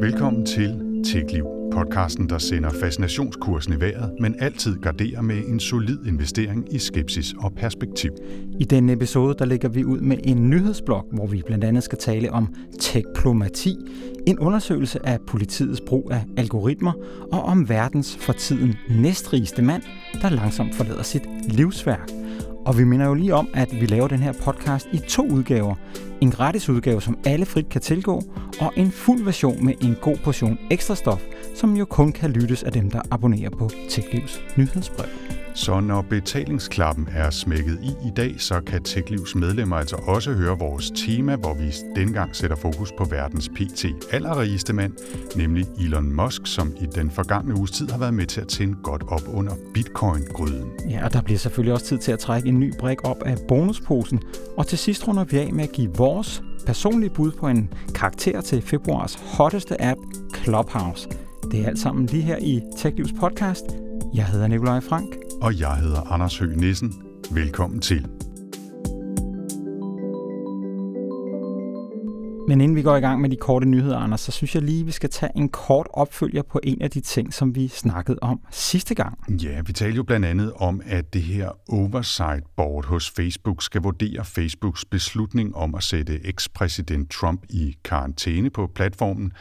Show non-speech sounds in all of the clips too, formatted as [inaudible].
Velkommen til TechLiv, podcasten, der sender fascinationskursen i vejret, men altid garderer med en solid investering i skepsis og perspektiv. I denne episode der lægger vi ud med en nyhedsblok, hvor vi blandt andet skal tale om tekplomati, en undersøgelse af politiets brug af algoritmer og om verdens for tiden næstrigeste mand, der langsomt forlader sit livsværk. Og vi minder jo lige om, at vi laver den her podcast i to udgaver. En gratis udgave, som alle frit kan tilgå, og en fuld version med en god portion ekstra stof, som jo kun kan lyttes af dem, der abonnerer på TechLivs nyhedsbrev. Så når betalingsklappen er smækket i i dag, så kan TechLivs medlemmer altså også høre vores tema, hvor vi dengang sætter fokus på verdens PT allerrigeste mand, nemlig Elon Musk, som i den forgangne uges tid har været med til at tænde godt op under bitcoin-gryden. Ja, og der bliver selvfølgelig også tid til at trække en ny brik op af bonusposen. Og til sidst runder vi af med at give vores personlige bud på en karakter til februars hotteste app, Clubhouse. Det er alt sammen lige her i TechLivs podcast. Jeg hedder Nikolaj Frank. Og jeg hedder Anders Høgh Nissen. Velkommen til. Men inden vi går i gang med de korte nyheder, Anders, så synes jeg lige, vi skal tage en kort opfølger på en af de ting, som vi snakkede om sidste gang. Ja, vi talte jo blandt andet om, at det her oversight board hos Facebook skal vurdere Facebooks beslutning om at sætte ekspræsident Trump i karantæne på platformen,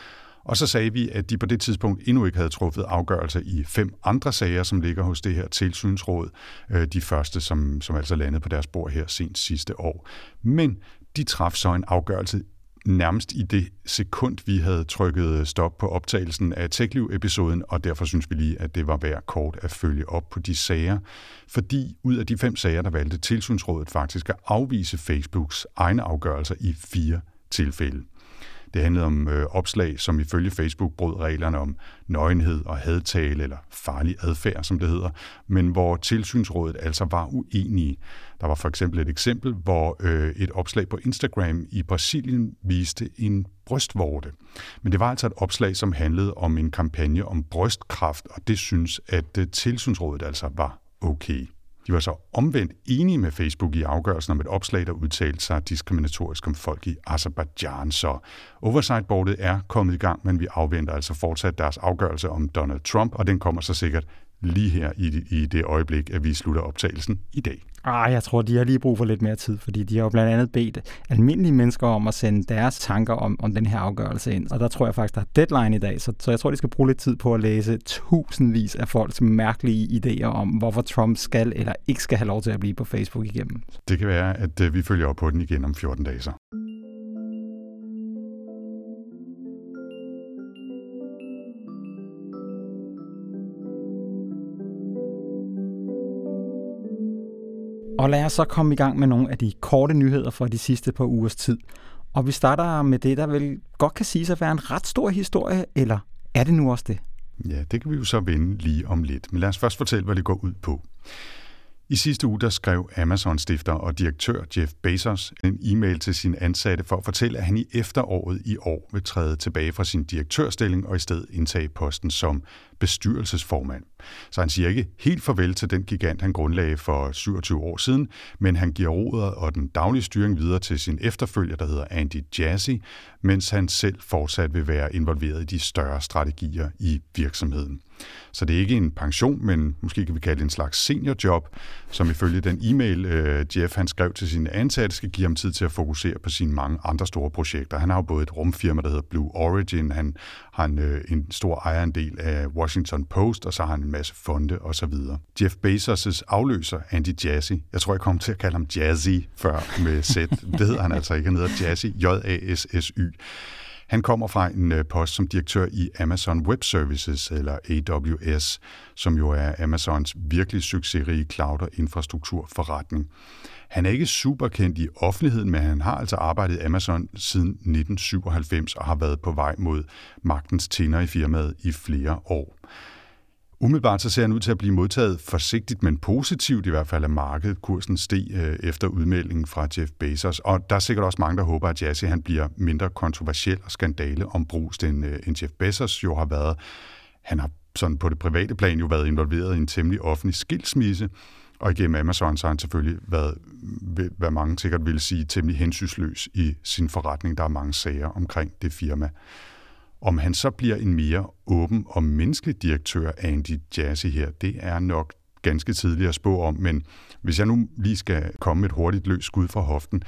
og så sagde vi, at de på det tidspunkt endnu ikke havde truffet afgørelser i fem andre sager, som ligger hos det her tilsynsråd. Øh, de første, som, som altså landede på deres bord her sent sidste år. Men de traf så en afgørelse nærmest i det sekund, vi havde trykket stop på optagelsen af TechLiv-episoden, og derfor synes vi lige, at det var værd kort at følge op på de sager. Fordi ud af de fem sager, der valgte tilsynsrådet faktisk at afvise Facebooks egne afgørelser i fire tilfælde. Det handlede om øh, opslag, som ifølge Facebook brød reglerne om nøgenhed og hadtale eller farlig adfærd, som det hedder, men hvor tilsynsrådet altså var uenige. Der var for eksempel et eksempel, hvor øh, et opslag på Instagram i Brasilien viste en brystvorte. Men det var altså et opslag, som handlede om en kampagne om brystkræft, og det synes, at øh, tilsynsrådet altså var okay. De var så omvendt enige med Facebook i afgørelsen om et opslag, der udtalte sig diskriminatorisk om folk i Azerbaijan. Så Oversight-boardet er kommet i gang, men vi afventer altså fortsat deres afgørelse om Donald Trump, og den kommer så sikkert lige her i, i det øjeblik, at vi slutter optagelsen i dag. Ah, jeg tror, de har lige brug for lidt mere tid, fordi de har jo blandt andet bedt almindelige mennesker om at sende deres tanker om, om den her afgørelse ind. Og der tror jeg faktisk, der er deadline i dag, så, så jeg tror, de skal bruge lidt tid på at læse tusindvis af folks mærkelige idéer om, hvorfor Trump skal eller ikke skal have lov til at blive på Facebook igennem. Det kan være, at øh, vi følger op på den igen om 14 dage så. Og lad os så komme i gang med nogle af de korte nyheder fra de sidste par ugers tid. Og vi starter med det, der vel godt kan sige at være en ret stor historie, eller er det nu også det? Ja, det kan vi jo så vende lige om lidt. Men lad os først fortælle, hvad det går ud på. I sidste uge der skrev Amazon-stifter og direktør Jeff Bezos en e-mail til sine ansatte for at fortælle, at han i efteråret i år vil træde tilbage fra sin direktørstilling og i stedet indtage posten som bestyrelsesformand. Så han siger ikke helt farvel til den gigant, han grundlagde for 27 år siden, men han giver rodet og den daglige styring videre til sin efterfølger, der hedder Andy Jassy, mens han selv fortsat vil være involveret i de større strategier i virksomheden. Så det er ikke en pension, men måske kan vi kalde det en slags seniorjob, som ifølge den e-mail, øh, Jeff han skrev til sine ansatte, skal give ham tid til at fokusere på sine mange andre store projekter. Han har jo både et rumfirma, der hedder Blue Origin, han har en, øh, en stor ejerandel af Washington Post, og så har han en masse fonde osv. Jeff Bezos' afløser, Andy Jassy, jeg tror, jeg kom til at kalde ham Jazzy før med Z. Det hedder han altså ikke, han hedder Jazzy, J-A-S-S-Y. Han kommer fra en øh, post som direktør i Amazon Web Services, eller AWS, som jo er Amazons virkelig succesrige cloud- og infrastrukturforretning. Han er ikke super kendt i offentligheden, men han har altså arbejdet i Amazon siden 1997 og har været på vej mod magtens tænder i firmaet i flere år. Umiddelbart så ser han ud til at blive modtaget forsigtigt, men positivt i hvert fald af markedet. Kursen steg øh, efter udmeldingen fra Jeff Bezos, og der er sikkert også mange, der håber, at Jassy han bliver mindre kontroversiel og skandale om brus, end, øh, end Jeff Bezos jo har været. Han har sådan på det private plan jo været involveret i en temmelig offentlig skilsmisse, og igennem Amazon så har han selvfølgelig været, hvad mange sikkert ville sige, temmelig hensynsløs i sin forretning. Der er mange sager omkring det firma. Om han så bliver en mere åben og menneskelig direktør, Andy Jassy her, det er nok ganske tidligt at spå om, men hvis jeg nu lige skal komme med et hurtigt løs skud fra hoften,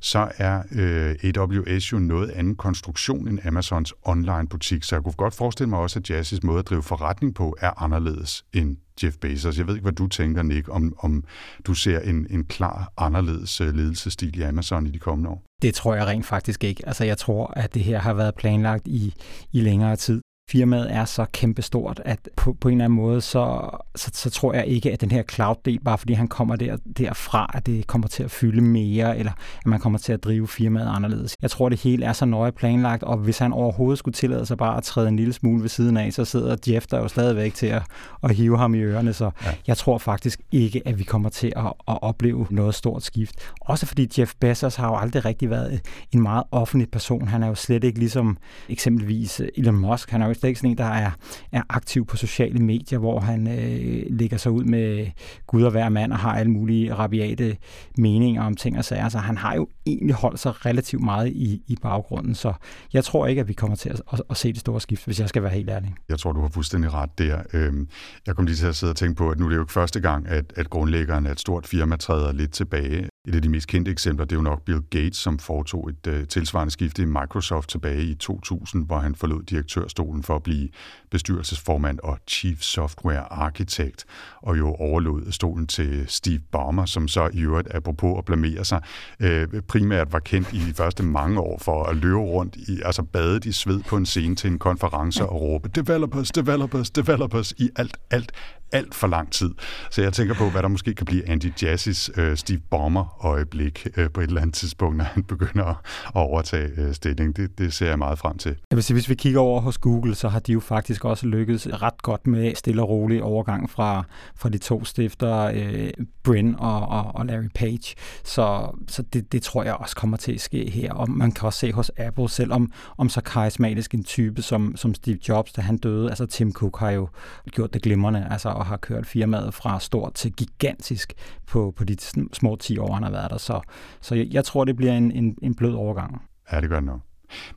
så er øh, AWS jo noget anden konstruktion end Amazons online-butik, så jeg kunne godt forestille mig også, at Jazzys måde at drive forretning på er anderledes end Jeff Bezos. Jeg ved ikke, hvad du tænker, Nick, om, om du ser en, en klar anderledes øh, ledelsestil i Amazon i de kommende år. Det tror jeg rent faktisk ikke. Altså, jeg tror, at det her har været planlagt i, i længere tid firmaet er så kæmpestort, at på, på en eller anden måde, så, så, så tror jeg ikke, at den her cloud-del, bare fordi han kommer der, derfra, at det kommer til at fylde mere, eller at man kommer til at drive firmaet anderledes. Jeg tror, det hele er så nøje planlagt, og hvis han overhovedet skulle tillade sig bare at træde en lille smule ved siden af, så sidder Jeff der jo stadigvæk til at, at hive ham i ørerne, så ja. jeg tror faktisk ikke, at vi kommer til at, at opleve noget stort skift. Også fordi Jeff Bezos har jo aldrig rigtig været en meget offentlig person. Han er jo slet ikke ligesom eksempelvis Elon Musk. Han er jo slet ikke sådan en, der er, er aktiv på sociale medier, hvor han øh, lægger sig ud med Gud og hver mand og har alle mulige rabiate meninger om ting og sager. Så han har jo egentlig holdt sig relativt meget i, i baggrunden. Så jeg tror ikke, at vi kommer til at, at, at se det store skift, hvis jeg skal være helt ærlig. Jeg tror, du har fuldstændig ret der. Øhm, jeg kom lige til at sidde og tænke på, at nu er det jo ikke første gang, at, at grundlæggeren af et stort firma træder lidt tilbage. Et af de mest kendte eksempler, det er jo nok Bill Gates, som foretog et uh, tilsvarende skifte i Microsoft tilbage i 2000, hvor han forlod direktørstolen for at blive bestyrelsesformand og Chief Software Architect, og jo overlod stolen til Steve Ballmer, som så i øvrigt, apropos at blamere sig, øh, primært var kendt i de første mange år for at løbe rundt i, altså badet i sved på en scene til en konference og råbe developers, developers, developers i alt, alt, alt for lang tid. Så jeg tænker på, hvad der måske kan blive Andy Jassys øh, Steve Bomber-øjeblik øh, på et eller andet tidspunkt, når han [laughs] begynder at overtage øh, stillingen. Det, det ser jeg meget frem til. Jeg vil sige, hvis vi kigger over hos Google, så har de jo faktisk også lykkedes ret godt med stille og rolig overgang fra, fra de to stifter, øh, Bryn og, og, og Larry Page. Så, så det, det tror jeg også kommer til at ske her. Og man kan også se hos Apple, selvom om så karismatisk en type som, som Steve Jobs, da han døde, altså Tim Cook har jo gjort det glimrende, altså og har kørt firmaet fra stort til gigantisk på, på de små 10 år, han har været der. Så, så jeg, jeg tror, det bliver en, en, en blød overgang. Ja, det gør det nok.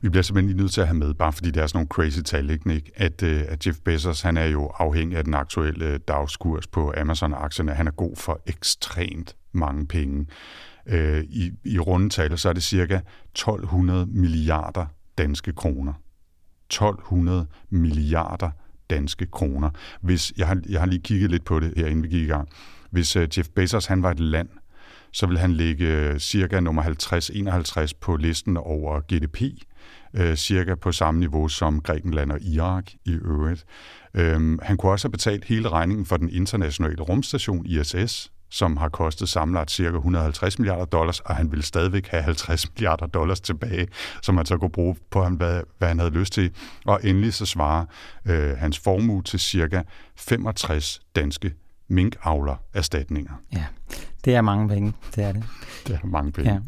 Vi bliver simpelthen lige nødt til at have med, bare fordi det er sådan nogle crazy tal, ikke, At, øh, at Jeff Bezos, han er jo afhængig af den aktuelle øh, dagskurs på Amazon-aktierne. Han er god for ekstremt mange penge. Uh, i, I rundetal, så er det cirka 1200 milliarder danske kroner. 1200 milliarder danske kroner. Hvis, jeg, har, jeg har lige kigget lidt på det her, inden vi gik i gang. Hvis uh, Jeff Bezos han var et land, så vil han ligge øh, cirka nummer 50-51 på listen over GDP, øh, cirka på samme niveau som Grækenland og Irak i øvrigt. Øhm, han kunne også have betalt hele regningen for den internationale rumstation ISS, som har kostet samlet cirka 150 milliarder dollars, og han ville stadigvæk have 50 [laughs] milliarder dollars tilbage, som han så kunne bruge på, hvad, hvad han havde lyst til. Og endelig så svarer øh, hans formue til cirka 65 danske minkavler erstatninger. Ja, det er mange penge, det er det. [laughs] Det er mange penge. Ja.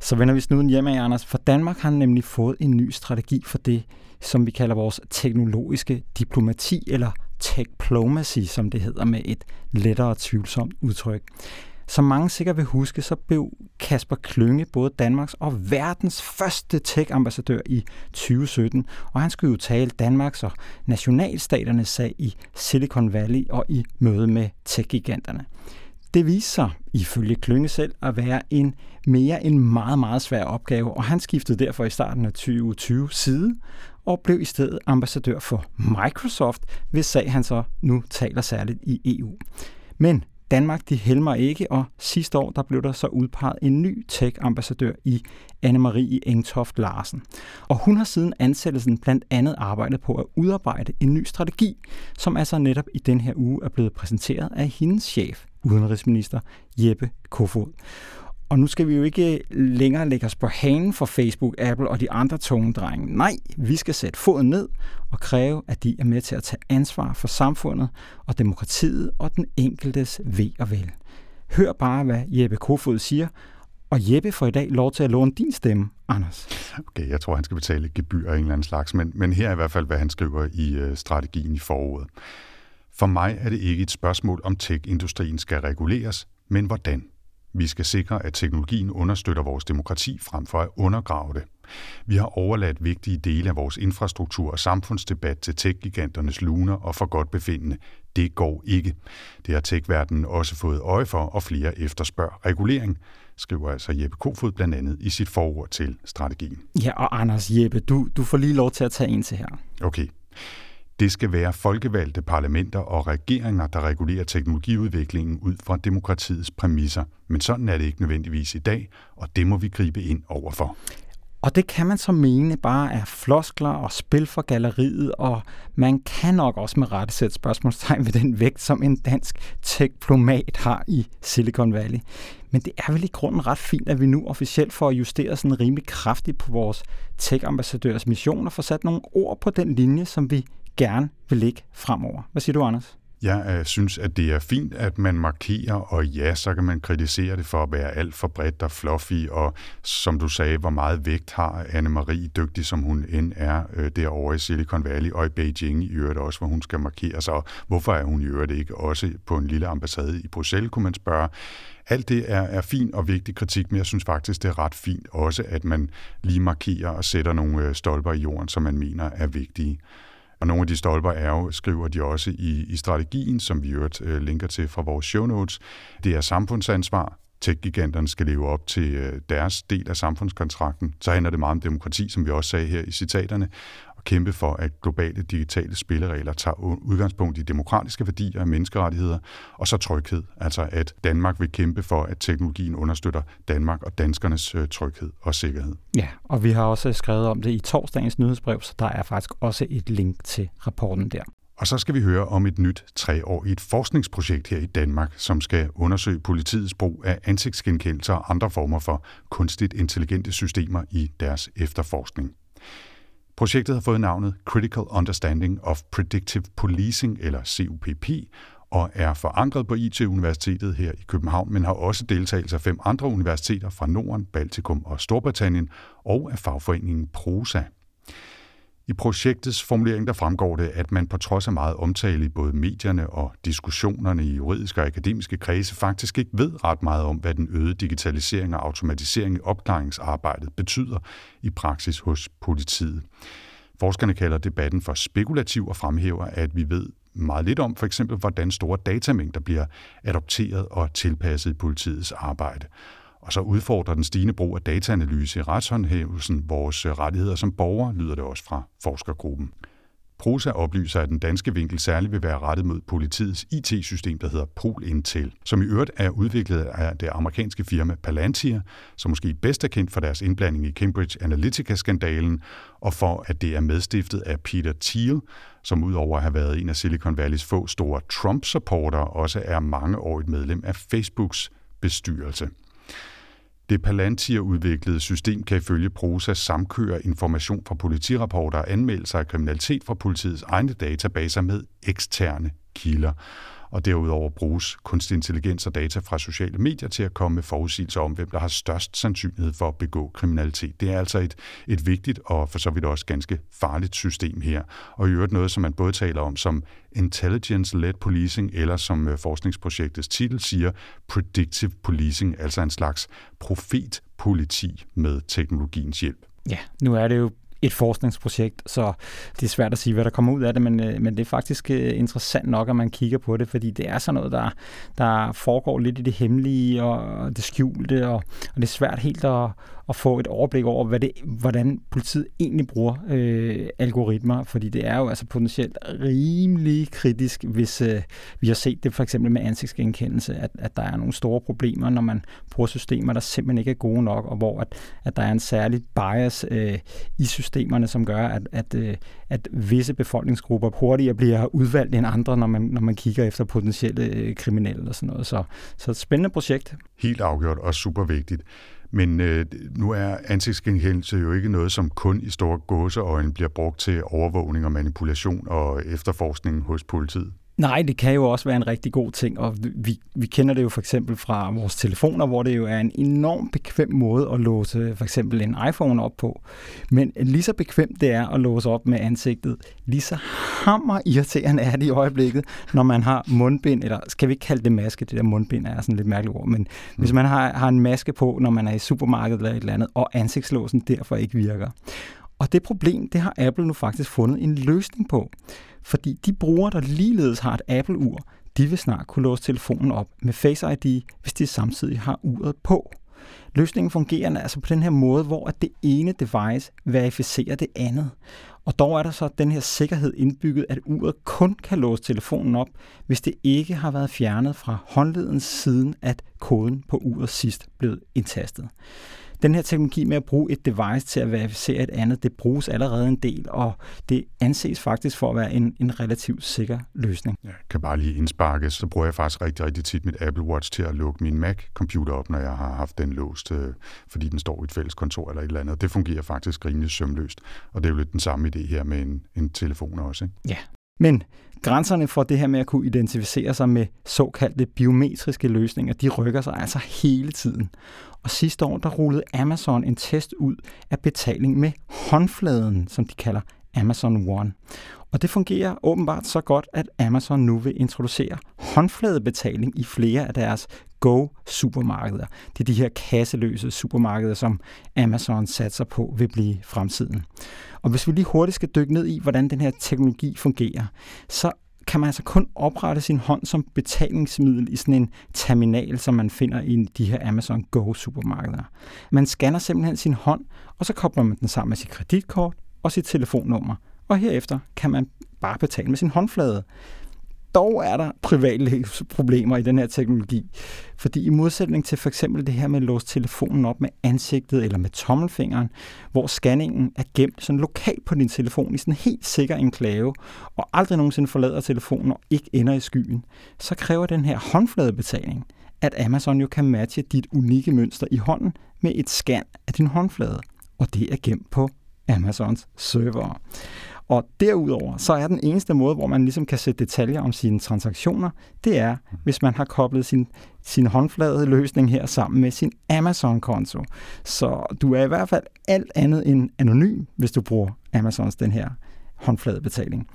Så vender vi snuden hjem af, Anders. For Danmark har nemlig fået en ny strategi for det, som vi kalder vores teknologiske diplomati, eller techplomacy, som det hedder med et lettere tvivlsomt udtryk. Som mange sikkert vil huske, så blev Kasper Klynge både Danmarks og verdens første tech-ambassadør i 2017, og han skulle jo tale Danmarks og nationalstaternes sag i Silicon Valley og i møde med tech-giganterne. Det viste sig, ifølge Klynge selv, at være en mere en meget, meget svær opgave, og han skiftede derfor i starten af 2020 side og blev i stedet ambassadør for Microsoft, hvis sag han så nu taler særligt i EU. Men Danmark de helmer ikke, og sidste år der blev der så udpeget en ny tech-ambassadør i Anne-Marie Engtoft Larsen. Og hun har siden ansættelsen blandt andet arbejdet på at udarbejde en ny strategi, som altså netop i den her uge er blevet præsenteret af hendes chef, udenrigsminister Jeppe Kofod. Og nu skal vi jo ikke længere lægge os på hanen for Facebook, Apple og de andre tunge drenge. Nej, vi skal sætte foden ned og kræve, at de er med til at tage ansvar for samfundet og demokratiet og den enkeltes ved og vel. Hør bare, hvad Jeppe Kofod siger, og Jeppe får i dag lov til at låne din stemme, Anders. Okay, jeg tror, han skal betale gebyr af en eller anden slags, men, men her er i hvert fald, hvad han skriver i øh, strategien i foråret. For mig er det ikke et spørgsmål, om tech-industrien skal reguleres, men hvordan. Vi skal sikre, at teknologien understøtter vores demokrati frem for at undergrave det. Vi har overladt vigtige dele af vores infrastruktur og samfundsdebat til tech-giganternes luner og for godt befindende. Det går ikke. Det har tech-verdenen også fået øje for, og flere efterspørger regulering, skriver altså Jeppe Kofod blandt andet i sit forord til strategien. Ja, og Anders Jeppe, du, du får lige lov til at tage en til her. Okay. Det skal være folkevalgte parlamenter og regeringer, der regulerer teknologiudviklingen ud fra demokratiets præmisser. Men sådan er det ikke nødvendigvis i dag, og det må vi gribe ind overfor. Og det kan man så mene bare er floskler og spil for galleriet, og man kan nok også med rette sætte spørgsmålstegn ved den vægt, som en dansk teknomat har i Silicon Valley. Men det er vel i grunden ret fint, at vi nu officielt får justeret sådan rimelig kraftigt på vores tech-ambassadørs mission og får sat nogle ord på den linje, som vi gerne vil ligge fremover. Hvad siger du, Anders? Jeg øh, synes, at det er fint, at man markerer, og ja, så kan man kritisere det for at være alt for bredt og fluffy, og som du sagde, hvor meget vægt har Anne-Marie, dygtig som hun end er øh, derovre i Silicon Valley og i Beijing i øvrigt også, hvor hun skal markere sig, og hvorfor er hun i øvrigt ikke også på en lille ambassade i Bruxelles, kunne man spørge. Alt det er, er fin og vigtig kritik, men jeg synes faktisk, det er ret fint også, at man lige markerer og sætter nogle øh, stolper i jorden, som man mener er vigtige. Og nogle af de stolper er jo, skriver de også i, i strategien, som vi øvrigt øh, linker til fra vores show notes. Det er samfundsansvar. Tech-giganterne skal leve op til øh, deres del af samfundskontrakten. Så handler det meget om demokrati, som vi også sagde her i citaterne kæmpe for, at globale digitale spilleregler tager udgangspunkt i demokratiske værdier og menneskerettigheder, og så tryghed. Altså at Danmark vil kæmpe for, at teknologien understøtter Danmark og danskernes øh, tryghed og sikkerhed. Ja, og vi har også skrevet om det i torsdagens nyhedsbrev, så der er faktisk også et link til rapporten der. Og så skal vi høre om et nyt treårigt forskningsprojekt her i Danmark, som skal undersøge politiets brug af ansigtsgenkendelse og andre former for kunstigt intelligente systemer i deres efterforskning. Projektet har fået navnet Critical Understanding of Predictive Policing, eller CUPP, og er forankret på IT-universitetet her i København, men har også deltagelse af fem andre universiteter fra Norden, Baltikum og Storbritannien, og af fagforeningen PROSA. I projektets formulering der fremgår det, at man på trods af meget omtale i både medierne og diskussionerne i juridiske og akademiske kredse faktisk ikke ved ret meget om, hvad den øgede digitalisering og automatisering i opklaringsarbejdet betyder i praksis hos politiet. Forskerne kalder debatten for spekulativ og fremhæver, at vi ved meget lidt om, for eksempel hvordan store datamængder bliver adopteret og tilpasset i politiets arbejde. Og så udfordrer den stigende brug af dataanalyse i retshåndhævelsen vores øh, rettigheder som borgere, lyder det også fra forskergruppen. Prosa oplyser, at den danske vinkel særligt vil være rettet mod politiets IT-system, der hedder Pol Intel, som i øvrigt er udviklet af det amerikanske firma Palantir, som måske bedst er kendt for deres indblanding i Cambridge Analytica-skandalen, og for at det er medstiftet af Peter Thiel, som udover at have været en af Silicon Valleys få store Trump-supporter, også er mangeårigt medlem af Facebooks bestyrelse. Det Palantir-udviklede system kan ifølge Prosa samkøre information fra politirapporter og anmeldelser af kriminalitet fra politiets egne databaser med eksterne kilder og derudover bruges kunstig intelligens og data fra sociale medier til at komme med forudsigelser om, hvem der har størst sandsynlighed for at begå kriminalitet. Det er altså et, et vigtigt og for så vidt også ganske farligt system her, og i øvrigt noget, som man både taler om som intelligence-led policing, eller som øh, forskningsprojektets titel siger, predictive policing, altså en slags profetpoliti med teknologiens hjælp. Ja, nu er det jo et forskningsprojekt, så det er svært at sige, hvad der kommer ud af det, men, øh, men det er faktisk øh, interessant nok, at man kigger på det, fordi det er sådan noget, der, der foregår lidt i det hemmelige og det skjulte, og, og det er svært helt at, at få et overblik over, hvad det, hvordan politiet egentlig bruger øh, algoritmer, fordi det er jo altså potentielt rimelig kritisk, hvis øh, vi har set det for eksempel med ansigtsgenkendelse, at, at der er nogle store problemer, når man bruger systemer, der simpelthen ikke er gode nok, og hvor at, at der er en særlig bias øh, i systemerne, som gør, at, at, øh, at visse befolkningsgrupper hurtigere bliver udvalgt end andre, når man, når man kigger efter potentielle øh, kriminelle og sådan noget. Så, så et spændende projekt. Helt afgjort og super vigtigt. Men øh, nu er ansigtsgenkendelse jo ikke noget, som kun i store gåseøjne bliver brugt til overvågning og manipulation og efterforskning hos politiet. Nej, det kan jo også være en rigtig god ting, og vi, vi kender det jo for eksempel fra vores telefoner, hvor det jo er en enormt bekvem måde at låse for eksempel en iPhone op på. Men lige så bekvemt det er at låse op med ansigtet, lige så hammer irriterende er det i øjeblikket, når man har mundbind, eller skal vi ikke kalde det maske, det der mundbind er sådan lidt mærkeligt ord, men mm. hvis man har, har en maske på, når man er i supermarkedet eller et eller andet, og ansigtslåsen derfor ikke virker. Og det problem, det har Apple nu faktisk fundet en løsning på. Fordi de brugere, der ligeledes har et Apple-ur, de vil snart kunne låse telefonen op med Face ID, hvis de samtidig har uret på. Løsningen fungerer altså på den her måde, hvor at det ene device verificerer det andet. Og dog er der så den her sikkerhed indbygget, at uret kun kan låse telefonen op, hvis det ikke har været fjernet fra håndleden siden, at koden på uret sidst blev indtastet den her teknologi med at bruge et device til at verificere et andet, det bruges allerede en del, og det anses faktisk for at være en, en relativt sikker løsning. Jeg kan bare lige indsparke, så bruger jeg faktisk rigtig, rigtig tit mit Apple Watch til at lukke min Mac-computer op, når jeg har haft den låst, øh, fordi den står i et fælles kontor eller et eller andet. Det fungerer faktisk rimelig sømløst, og det er jo lidt den samme idé her med en, en telefon også. Ikke? Ja, men grænserne for det her med at kunne identificere sig med såkaldte biometriske løsninger, de rykker sig altså hele tiden. Og sidste år, der rullede Amazon en test ud af betaling med håndfladen, som de kalder Amazon One. Og det fungerer åbenbart så godt, at Amazon nu vil introducere håndfladebetaling i flere af deres Go-supermarkeder. Det er de her kasseløse supermarkeder, som Amazon satser på vil blive fremtiden. Og hvis vi lige hurtigt skal dykke ned i, hvordan den her teknologi fungerer, så kan man altså kun oprette sin hånd som betalingsmiddel i sådan en terminal, som man finder i de her Amazon Go supermarkeder. Man scanner simpelthen sin hånd, og så kobler man den sammen med sit kreditkort og sit telefonnummer. Og herefter kan man bare betale med sin håndflade. Dog er der privatlivsproblemer i den her teknologi. Fordi i modsætning til for eksempel det her med at låse telefonen op med ansigtet eller med tommelfingeren, hvor scanningen er gemt sådan lokalt på din telefon i sådan en helt sikker enklave, og aldrig nogensinde forlader telefonen og ikke ender i skyen, så kræver den her håndfladebetaling, at Amazon jo kan matche dit unikke mønster i hånden med et scan af din håndflade. Og det er gemt på Amazons server. Og derudover, så er den eneste måde, hvor man ligesom kan sætte detaljer om sine transaktioner, det er, hvis man har koblet sin, sin håndflade løsning her sammen med sin Amazon-konto. Så du er i hvert fald alt andet end anonym, hvis du bruger Amazons den her håndfladebetaling.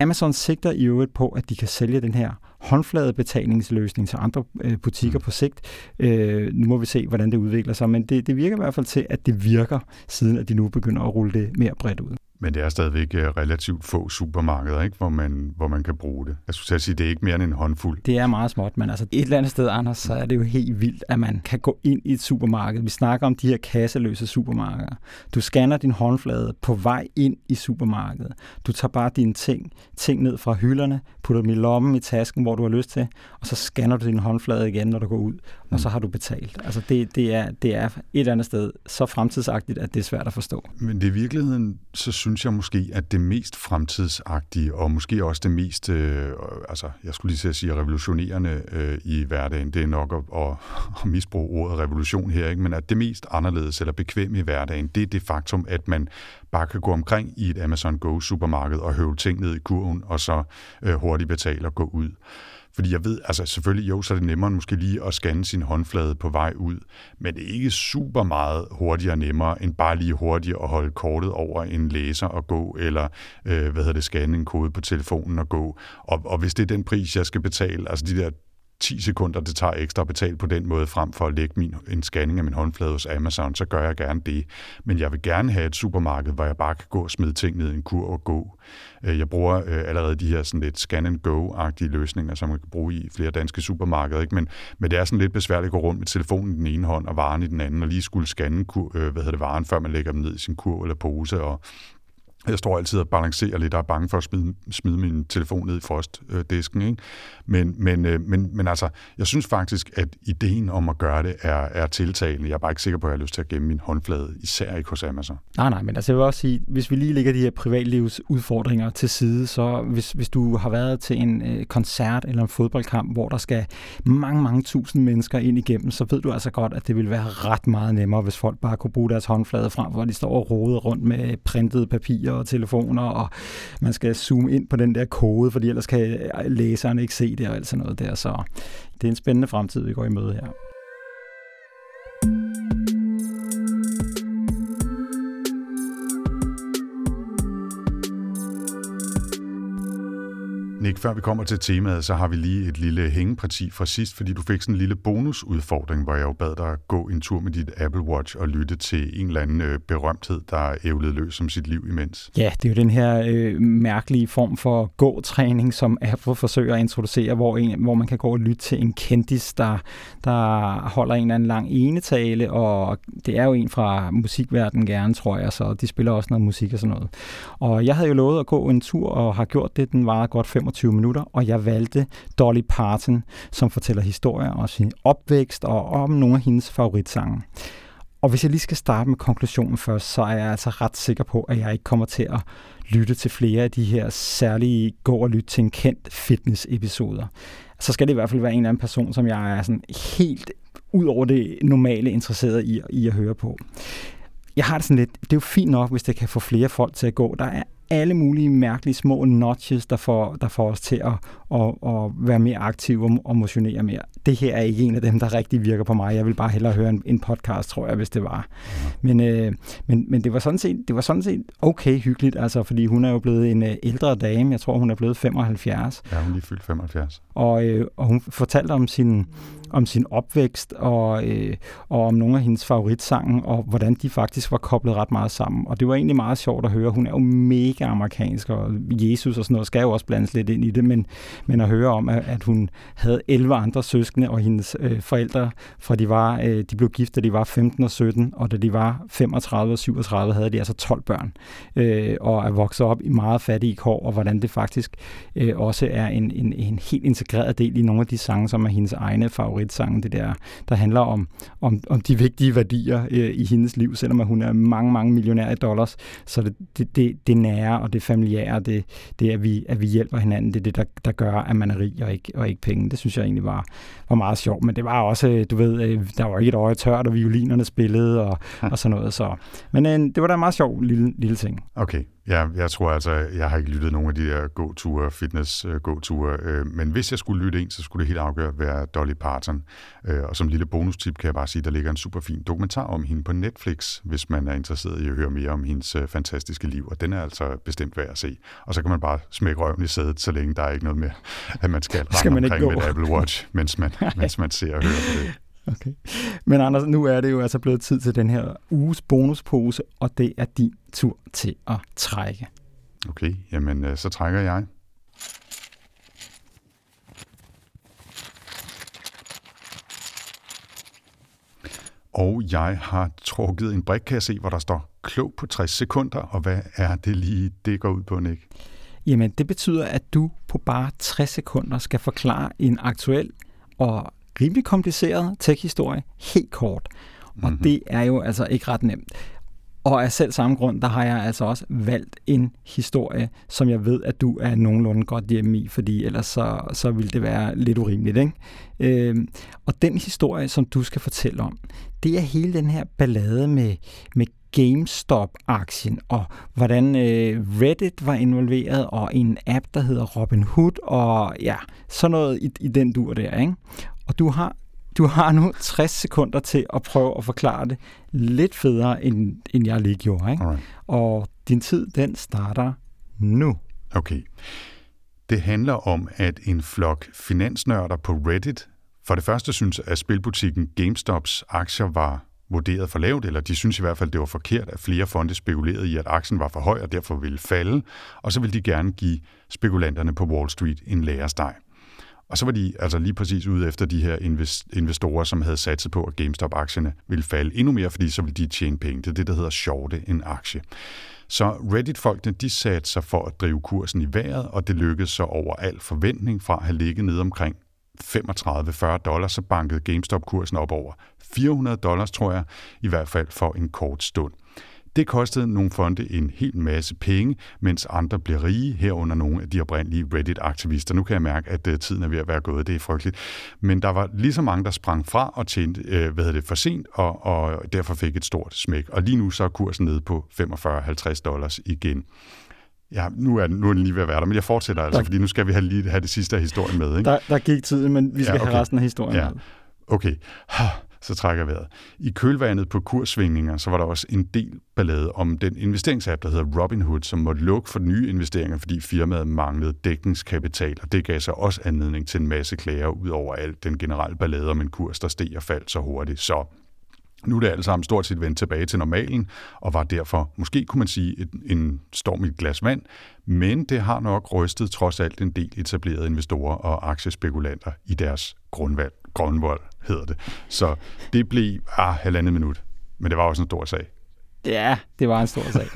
Amazon sigter i øvrigt på, at de kan sælge den her håndfladebetalingsløsning til andre øh, butikker mm. på sigt. Øh, nu må vi se, hvordan det udvikler sig, men det, det virker i hvert fald til, at det virker, siden at de nu begynder at rulle det mere bredt ud. Men det er stadigvæk øh, relativt få supermarkeder, ikke? Hvor, man, hvor man kan bruge det. Jeg skulle sige, det er ikke mere end en håndfuld. Det er meget småt, men altså et eller andet sted, Anders, så er det jo helt vildt, at man kan gå ind i et supermarked. Vi snakker om de her kasseløse supermarkeder. Du scanner din håndflade på vej ind i supermarkedet. Du tager bare dine ting, ting ned fra hylderne, putter dem i lommen i tasken, hvor du har lyst til, og så scanner du din håndflade igen, når du går ud, mm. og så har du betalt. Altså det, det, er, det er et eller andet sted så fremtidsagtigt, at det er svært at forstå. Men det er i virkeligheden, så synes jeg måske, at det mest fremtidsagtige, og måske også det mest, øh, altså jeg skulle lige sige revolutionerende øh, i hverdagen, det er nok at, at, at misbruge ordet revolution her, ikke? men at det mest anderledes eller bekvemme i hverdagen, det er det faktum, at man bare kan gå omkring i et Amazon Go supermarked og høve ting ned i kurven, og så øh, hurtigt betale og gå ud. Fordi jeg ved, altså selvfølgelig jo, så er det nemmere måske lige at scanne sin håndflade på vej ud, men det er ikke super meget hurtigere og nemmere, end bare lige hurtigt at holde kortet over en læser og gå, eller øh, hvad hedder det, scanne en kode på telefonen og gå. Og, og hvis det er den pris, jeg skal betale, altså de der 10 sekunder, det tager ekstra at betale på den måde, frem for at lægge min, en scanning af min håndflade hos Amazon, så gør jeg gerne det. Men jeg vil gerne have et supermarked, hvor jeg bare kan gå og smide ting ned i en kur og gå. Øh, jeg bruger øh, allerede de her sådan lidt scan-and-go-agtige løsninger, som man kan bruge i flere danske supermarkeder. Ikke? Men, men det er sådan lidt besværligt at gå rundt med telefonen i den ene hånd og varen i den anden, og lige skulle scanne kur, øh, hvad hedder det, varen, før man lægger dem ned i sin kur eller pose. Og, jeg står altid og balancerer lidt og er bange for at smide, smide min telefon ned i frostdisken. Ikke? Men, men, øh, men, men altså, jeg synes faktisk, at ideen om at gøre det er, er tiltalende. Jeg er bare ikke sikker på, at jeg har lyst til at gemme min håndflade, især ikke hos Amazon. Nej, nej, men altså, jeg vil også sige, hvis vi lige lægger de her privatlivsudfordringer til side, så hvis, hvis du har været til en øh, koncert eller en fodboldkamp, hvor der skal mange, mange tusind mennesker ind igennem, så ved du altså godt, at det vil være ret meget nemmere, hvis folk bare kunne bruge deres håndflade frem, hvor de står og roder rundt med printet papir mobiler og telefoner, og man skal zoome ind på den der kode, fordi ellers kan læseren ikke se det og alt sådan noget der. Så det er en spændende fremtid, vi går i møde her. Nick, før vi kommer til temaet, så har vi lige et lille hængeparti fra sidst, fordi du fik sådan en lille bonusudfordring, hvor jeg jo bad dig gå en tur med dit Apple Watch og lytte til en eller anden øh, berømthed, der ævlede løs som sit liv imens. Ja, det er jo den her øh, mærkelige form for gåtræning, som Apple forsøger at introducere, hvor, en, hvor man kan gå og lytte til en kendis, der, der holder en eller anden lang enetale, og det er jo en fra musikverdenen gerne, tror jeg, så de spiller også noget musik og sådan noget. Og jeg havde jo lovet at gå en tur, og har gjort det. Den var godt 25 25 minutter, og jeg valgte Dolly Parton, som fortæller historier om sin opvækst og om nogle af hendes favoritsange. Og hvis jeg lige skal starte med konklusionen først, så er jeg altså ret sikker på, at jeg ikke kommer til at lytte til flere af de her særlige gå og lytte til en kendt fitness-episoder. Så skal det i hvert fald være en eller anden person, som jeg er sådan helt ud over det normale interesseret i, i at høre på. Jeg har det sådan lidt, det er jo fint nok, hvis det kan få flere folk til at gå. Der er alle mulige mærkelige små notches, der får, der får os til at, at, at være mere aktive og motionere mere. Det her er ikke en af dem, der rigtig virker på mig. Jeg vil bare hellere høre en, en podcast, tror jeg, hvis det var. Men, øh, men, men det, var sådan set, det var sådan set okay hyggeligt, altså, fordi hun er jo blevet en øh, ældre dame. Jeg tror, hun er blevet 75. Ja, hun er lige fyldt 75. Og, øh, og hun fortalte om sin, om sin opvækst og, øh, og om nogle af hendes favoritsange, og hvordan de faktisk var koblet ret meget sammen. Og det var egentlig meget sjovt at høre. Hun er jo mega amerikansk, og Jesus og sådan noget skal jo også blandes lidt ind i det, men, men at høre om, at, at hun havde 11 andre søskende, og hendes øh, forældre, fra de, var, øh, de blev gift, da de var 15 og 17, og da de var 35 og 37, havde de altså 12 børn, øh, og er vokset op i meget fattige kår, og hvordan det faktisk øh, også er en, en, en helt integreret del i nogle af de sange, som er hendes egne favoritsange, det der, der handler om, om, om de vigtige værdier øh, i hendes liv, selvom hun er mange, mange millionær i dollars, så det, det, det, det nære og det familiære, det, det at, vi, at vi hjælper hinanden, det er det, der, der gør, at man er rig og ikke, og ikke penge. Det synes jeg egentlig var, var meget sjovt, men det var også, du ved, øh, der var ikke et øje tørt, og violinerne spillede og, [laughs] og sådan noget. Så. Men øh, det var da en meget sjov lille, lille ting. Okay, Ja, jeg tror altså, jeg har ikke lyttet nogen af de der gåture, fitness-gåture, øh, men hvis jeg skulle lytte en, så skulle det helt afgjort være Dolly Parton. Øh, og som lille bonustip kan jeg bare sige, der ligger en super fin dokumentar om hende på Netflix, hvis man er interesseret i at høre mere om hendes øh, fantastiske liv, og den er altså bestemt værd at se. Og så kan man bare smække røven i sædet, så længe der er ikke noget med, at man skal, [laughs] skal man omkring ikke med et Apple Watch, mens man, [laughs] mens man ser og hører på det. Okay. Men Anders, nu er det jo altså blevet tid til den her uges bonuspose, og det er din tur til at trække. Okay, jamen øh, så trækker jeg. Og jeg har trukket en brik, kan jeg se, hvor der står klog på 60 sekunder, og hvad er det lige, det går ud på, Nick? Jamen, det betyder, at du på bare 60 sekunder skal forklare en aktuel og rimelig kompliceret tech-historie helt kort. Og mm-hmm. det er jo altså ikke ret nemt. Og af selv samme grund, der har jeg altså også valgt en historie, som jeg ved, at du er nogenlunde godt hjemme i, fordi ellers så, så vil det være lidt urimeligt. Ikke? Øhm, og den historie, som du skal fortælle om, det er hele den her ballade med, med GameStop-aktien, og hvordan øh, Reddit var involveret, og en app, der hedder Robinhood, og ja, sådan noget i, i den dur der. Ikke? Og du har du har nu 60 sekunder til at prøve at forklare det lidt federe, end, end jeg lige gjorde. Ikke? Alright. Og din tid, den starter nu. Okay. Det handler om, at en flok finansnørder på Reddit for det første synes, at spilbutikken GameStops aktier var vurderet for lavt, eller de synes i hvert fald, det var forkert, at flere fonde spekulerede i, at aktien var for høj og derfor ville falde, og så ville de gerne give spekulanterne på Wall Street en læresteg. Og så var de altså lige præcis ude efter de her investorer, som havde satset på, at GameStop-aktierne ville falde endnu mere, fordi så ville de tjene penge. Det er det, der hedder shorte en aktie. Så Reddit-folkene, de satte sig for at drive kursen i vejret, og det lykkedes så over al forventning fra at have ligget ned omkring 35-40 dollars, så bankede GameStop-kursen op over 400 dollars, tror jeg, i hvert fald for en kort stund. Det kostede nogle fonde en hel masse penge, mens andre blev rige, herunder nogle af de oprindelige Reddit-aktivister. Nu kan jeg mærke, at øh, tiden er ved at være gået. Det er frygteligt. Men der var lige så mange, der sprang fra og tjente øh, hvad det, for sent, og, og derfor fik et stort smæk. Og lige nu så er kursen nede på 45-50 dollars igen. Ja, nu er, nu er den lige ved at være der, men jeg fortsætter altså, der, fordi nu skal vi have, lige have det sidste af historien med. Ikke? Der, der gik tiden, men vi skal ja, okay. have resten af historien ja. med. Okay, så trækker vejret. I kølvandet på kurssvingninger, så var der også en del ballade om den investeringsapp, der hedder Robinhood, som måtte lukke for nye investeringer, fordi firmaet manglede dækningskapital, og det gav sig også anledning til en masse klager ud over alt den generelle ballade om en kurs, der steg og faldt så hurtigt. Så nu er det alt sammen stort set vendt tilbage til normalen, og var derfor, måske kunne man sige, et, en storm i et glas vand, men det har nok rystet trods alt en del etablerede investorer og aktiespekulanter i deres grundvalg, Grønvold hedder det. Så det blev ah, halvandet minut, men det var også en stor sag. Ja, det var en stor sag.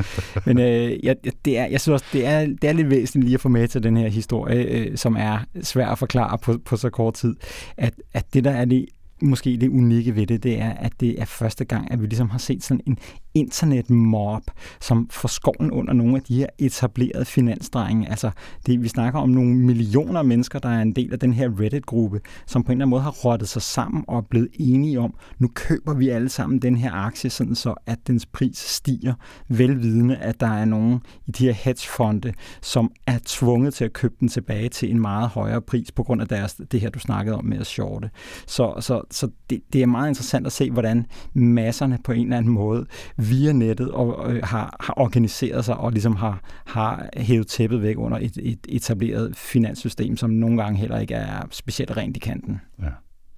Men øh, jeg, det er, jeg synes også, det er, det er lidt væsentligt lige at få med til den her historie, øh, som er svær at forklare på, på så kort tid, at, at det, der er det måske det unikke ved det, det er, at det er første gang, at vi ligesom har set sådan en internetmob, som får skoven under nogle af de her etablerede finansdrenge. Altså, det, vi snakker om nogle millioner af mennesker, der er en del af den her Reddit-gruppe, som på en eller anden måde har rottet sig sammen og er blevet enige om, nu køber vi alle sammen den her aktie, sådan så at dens pris stiger, velvidende, at der er nogen i de her hedgefonde, som er tvunget til at købe den tilbage til en meget højere pris på grund af deres, det her, du snakkede om med at shorte. Så, så, så det, det er meget interessant at se, hvordan masserne på en eller anden måde via nettet og, øh, har, har organiseret sig og ligesom har, har hævet tæppet væk under et, et etableret finanssystem, som nogle gange heller ikke er specielt rent i kanten. Ja.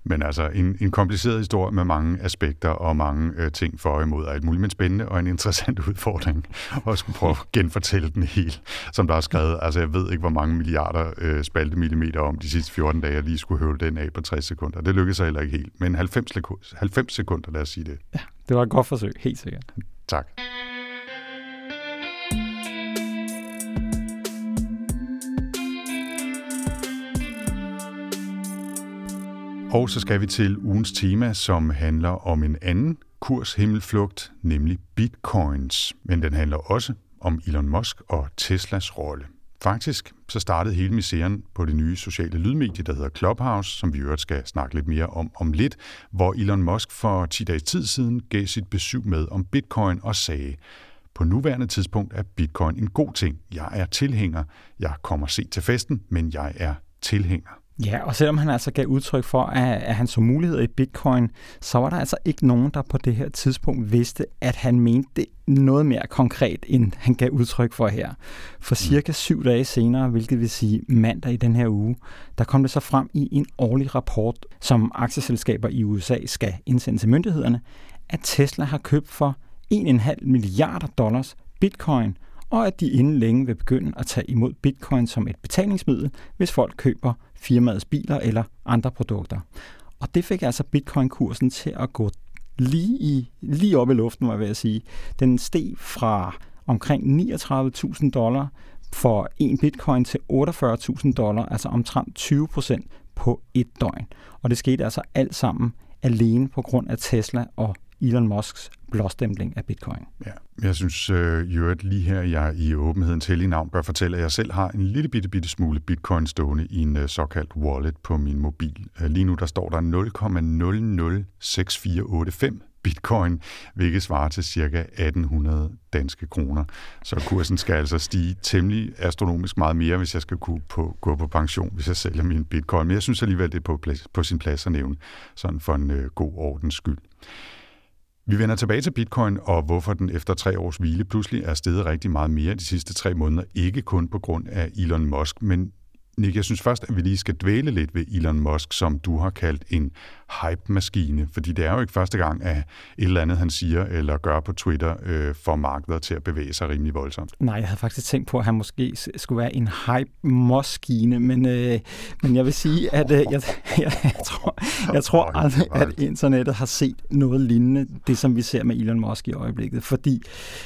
Men altså en, en kompliceret historie med mange aspekter og mange øh, ting for og imod alt muligt, men spændende og en [laughs] interessant udfordring at skulle prøve at genfortælle den helt, som der er skrevet. Altså jeg ved ikke, hvor mange milliarder øh, spaltemillimeter om de sidste 14 dage, jeg lige skulle høvle den af på 60 sekunder. Det lykkedes heller ikke helt, men 90, 90 sekunder, lad os sige det. Ja, det var et godt forsøg, helt sikkert. Tak. Og så skal vi til ugens tema, som handler om en anden kurshimmelflugt, nemlig bitcoins. Men den handler også om Elon Musk og Teslas rolle. Faktisk så startede hele misæren på det nye sociale lydmedie, der hedder Clubhouse, som vi øvrigt skal snakke lidt mere om om lidt, hvor Elon Musk for 10 dage tid siden gav sit besøg med om bitcoin og sagde, på nuværende tidspunkt er bitcoin en god ting. Jeg er tilhænger. Jeg kommer se til festen, men jeg er tilhænger. Ja, og selvom han altså gav udtryk for, at, at han så muligheder i bitcoin, så var der altså ikke nogen, der på det her tidspunkt vidste, at han mente det noget mere konkret, end han gav udtryk for her. For mm. cirka syv dage senere, hvilket vil sige mandag i den her uge, der kom det så frem i en årlig rapport, som aktieselskaber i USA skal indsende til myndighederne, at Tesla har købt for 1,5 milliarder dollars bitcoin, og at de inden længe vil begynde at tage imod bitcoin som et betalingsmiddel, hvis folk køber firmaets biler eller andre produkter. Og det fik altså bitcoin-kursen til at gå lige, i, lige op i luften, var jeg ved at sige. Den steg fra omkring 39.000 dollar for en bitcoin til 48.000 dollar, altså omtrent 20 procent på et døgn. Og det skete altså alt sammen alene på grund af Tesla og Elon Musks blåstempling af bitcoin. Ja, jeg synes øh, jo, at lige her jeg i åbenhedens hellige navn bør fortælle, at jeg selv har en lille bitte, bitte smule bitcoin stående i en øh, såkaldt wallet på min mobil. Øh, lige nu der står der 0,006485 bitcoin, hvilket svarer til ca. 1800 danske kroner. Så kursen skal altså stige temmelig astronomisk meget mere, hvis jeg skal kunne på, gå på pension, hvis jeg sælger min bitcoin. Men jeg synes alligevel, det er på, plads, på sin plads at nævne, sådan for en øh, god ordens skyld. Vi vender tilbage til bitcoin og hvorfor den efter tre års hvile pludselig er steget rigtig meget mere de sidste tre måneder. Ikke kun på grund af Elon Musk, men Nick, jeg synes først, at vi lige skal dvæle lidt ved Elon Musk, som du har kaldt en hype-maskine, fordi det er jo ikke første gang, at et eller andet, han siger eller gør på Twitter, øh, får markedet til at bevæge sig rimelig voldsomt. Nej, jeg havde faktisk tænkt på, at han måske skulle være en hype-maskine, men, øh, men jeg vil sige, at øh, jeg, jeg, jeg tror, jeg tror aldrig, at internettet har set noget lignende, det som vi ser med Elon Musk i øjeblikket, fordi